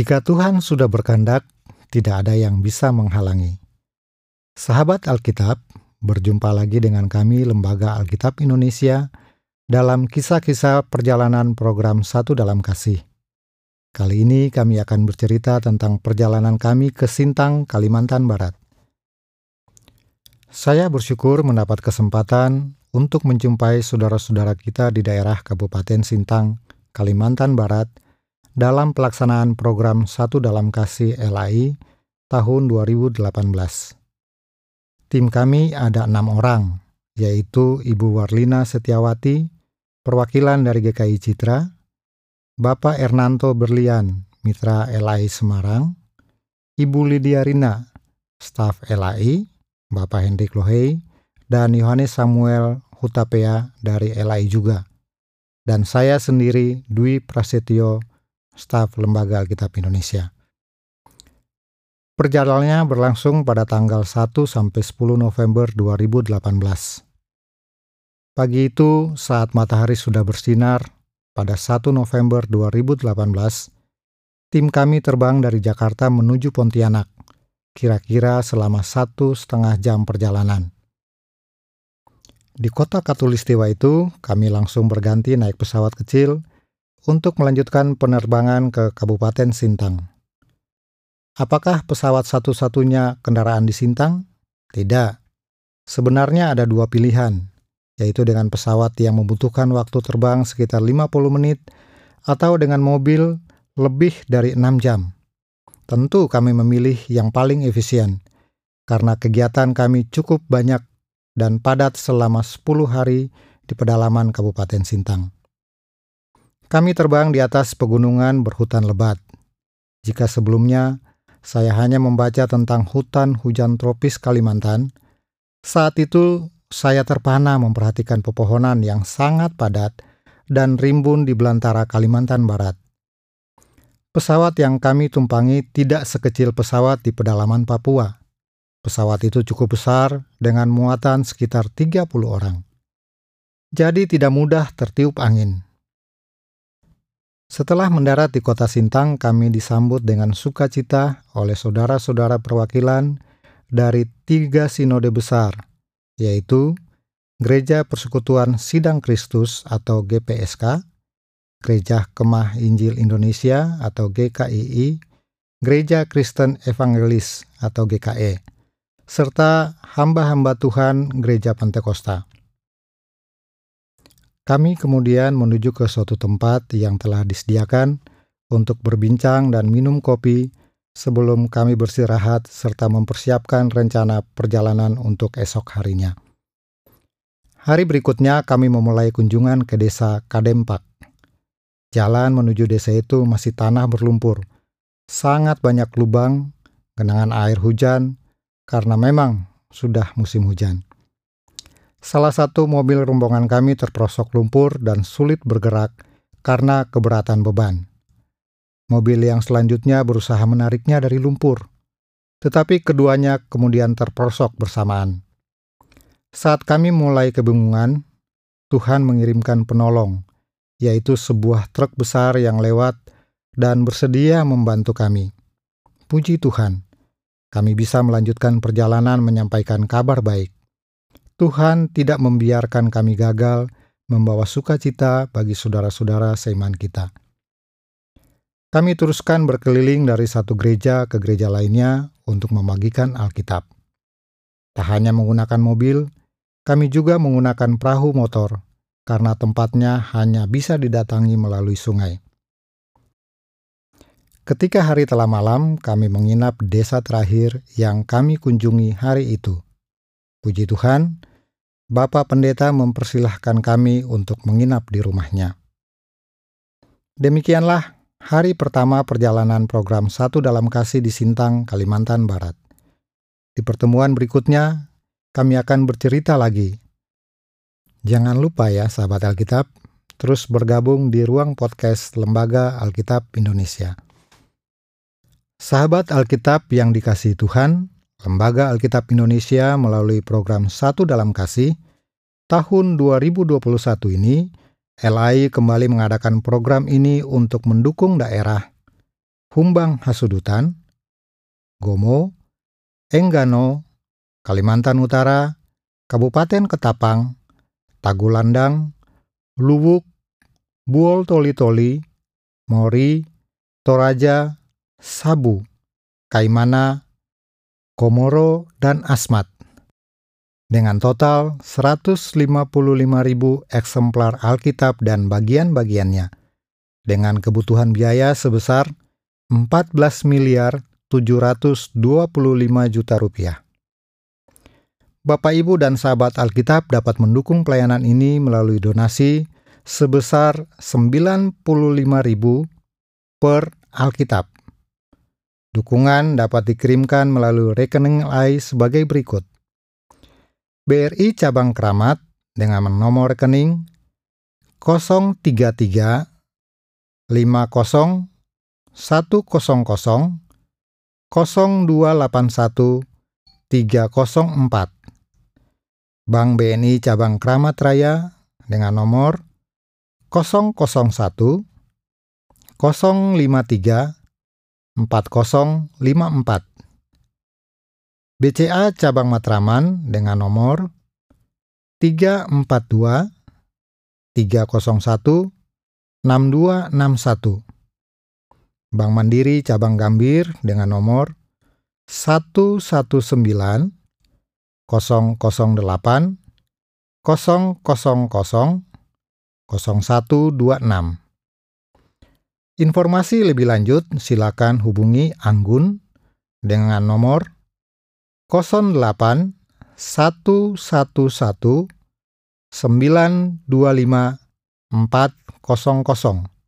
Jika Tuhan sudah berkehendak, tidak ada yang bisa menghalangi. Sahabat Alkitab, berjumpa lagi dengan kami Lembaga Alkitab Indonesia dalam kisah-kisah perjalanan program Satu Dalam Kasih. Kali ini kami akan bercerita tentang perjalanan kami ke Sintang, Kalimantan Barat. Saya bersyukur mendapat kesempatan untuk menjumpai saudara-saudara kita di daerah Kabupaten Sintang, Kalimantan Barat, dalam pelaksanaan program Satu Dalam Kasih LAI tahun 2018. Tim kami ada enam orang, yaitu Ibu Warlina Setiawati, perwakilan dari GKI Citra, Bapak Ernanto Berlian, Mitra LAI Semarang, Ibu Lydia Rina, staf LAI, Bapak Hendrik Lohei, dan Yohanes Samuel Hutapea dari LAI juga. Dan saya sendiri, Dwi Prasetyo, staf Lembaga Alkitab Indonesia. Perjalanannya berlangsung pada tanggal 1 sampai 10 November 2018. Pagi itu, saat matahari sudah bersinar, pada 1 November 2018, tim kami terbang dari Jakarta menuju Pontianak, kira-kira selama satu setengah jam perjalanan. Di kota Katulistiwa itu, kami langsung berganti naik pesawat kecil untuk melanjutkan penerbangan ke Kabupaten Sintang. Apakah pesawat satu-satunya kendaraan di Sintang? Tidak. Sebenarnya ada dua pilihan, yaitu dengan pesawat yang membutuhkan waktu terbang sekitar 50 menit atau dengan mobil lebih dari 6 jam. Tentu kami memilih yang paling efisien, karena kegiatan kami cukup banyak dan padat selama 10 hari di pedalaman Kabupaten Sintang. Kami terbang di atas pegunungan berhutan lebat. Jika sebelumnya saya hanya membaca tentang hutan hujan tropis Kalimantan, saat itu saya terpana memperhatikan pepohonan yang sangat padat dan rimbun di belantara Kalimantan Barat. Pesawat yang kami tumpangi tidak sekecil pesawat di pedalaman Papua. Pesawat itu cukup besar dengan muatan sekitar 30 orang. Jadi tidak mudah tertiup angin. Setelah mendarat di kota Sintang, kami disambut dengan sukacita oleh saudara-saudara perwakilan dari tiga sinode besar – yaitu Gereja Persekutuan Sidang Kristus atau GPSK, Gereja Kemah Injil Indonesia atau GKII, Gereja Kristen Evangelis atau GKE, serta hamba-hamba Tuhan Gereja Pantekosta. Kami kemudian menuju ke suatu tempat yang telah disediakan untuk berbincang dan minum kopi sebelum kami bersirahat serta mempersiapkan rencana perjalanan untuk esok harinya. Hari berikutnya kami memulai kunjungan ke desa Kadempak. Jalan menuju desa itu masih tanah berlumpur. Sangat banyak lubang, genangan air hujan, karena memang sudah musim hujan. Salah satu mobil rombongan kami terperosok lumpur dan sulit bergerak karena keberatan beban. Mobil yang selanjutnya berusaha menariknya dari lumpur, tetapi keduanya kemudian terperosok bersamaan. Saat kami mulai kebingungan, Tuhan mengirimkan penolong, yaitu sebuah truk besar yang lewat dan bersedia membantu kami. Puji Tuhan, kami bisa melanjutkan perjalanan menyampaikan kabar baik. Tuhan tidak membiarkan kami gagal membawa sukacita bagi saudara-saudara seiman kita. Kami teruskan berkeliling dari satu gereja ke gereja lainnya untuk membagikan Alkitab. Tak hanya menggunakan mobil, kami juga menggunakan perahu motor karena tempatnya hanya bisa didatangi melalui sungai. Ketika hari telah malam, kami menginap desa terakhir yang kami kunjungi hari itu. Puji Tuhan, Bapak Pendeta mempersilahkan kami untuk menginap di rumahnya. Demikianlah hari pertama perjalanan program Satu Dalam Kasih di Sintang, Kalimantan Barat. Di pertemuan berikutnya, kami akan bercerita lagi. Jangan lupa ya sahabat Alkitab, terus bergabung di ruang podcast Lembaga Alkitab Indonesia. Sahabat Alkitab yang dikasihi Tuhan, Lembaga Alkitab Indonesia melalui program Satu Dalam Kasih tahun 2021 ini LAI kembali mengadakan program ini untuk mendukung daerah, Humbang Hasudutan, Gomo, Enggano, Kalimantan Utara, Kabupaten Ketapang, Tagulandang, Luwuk, Buol Toli-Toli, Mori, Toraja, Sabu, Kaimana, Komoro, dan Asmat. Dengan total 155.000 eksemplar Alkitab dan bagian-bagiannya. Dengan kebutuhan biaya sebesar 14 miliar 725 juta rupiah. Bapak, Ibu, dan sahabat Alkitab dapat mendukung pelayanan ini melalui donasi sebesar 95.000 per Alkitab. Dukungan dapat dikirimkan melalui rekening AI sebagai berikut. BRI Cabang Keramat dengan nomor rekening 033 50 100 0281 304. Bank BNI Cabang Kramat Raya dengan nomor 001 053 4054. BCA Cabang Matraman dengan nomor 342 301 6261. Bank Mandiri Cabang Gambir dengan nomor 119 008 000 0126. Informasi lebih lanjut silakan hubungi Anggun dengan nomor 08 111 925 400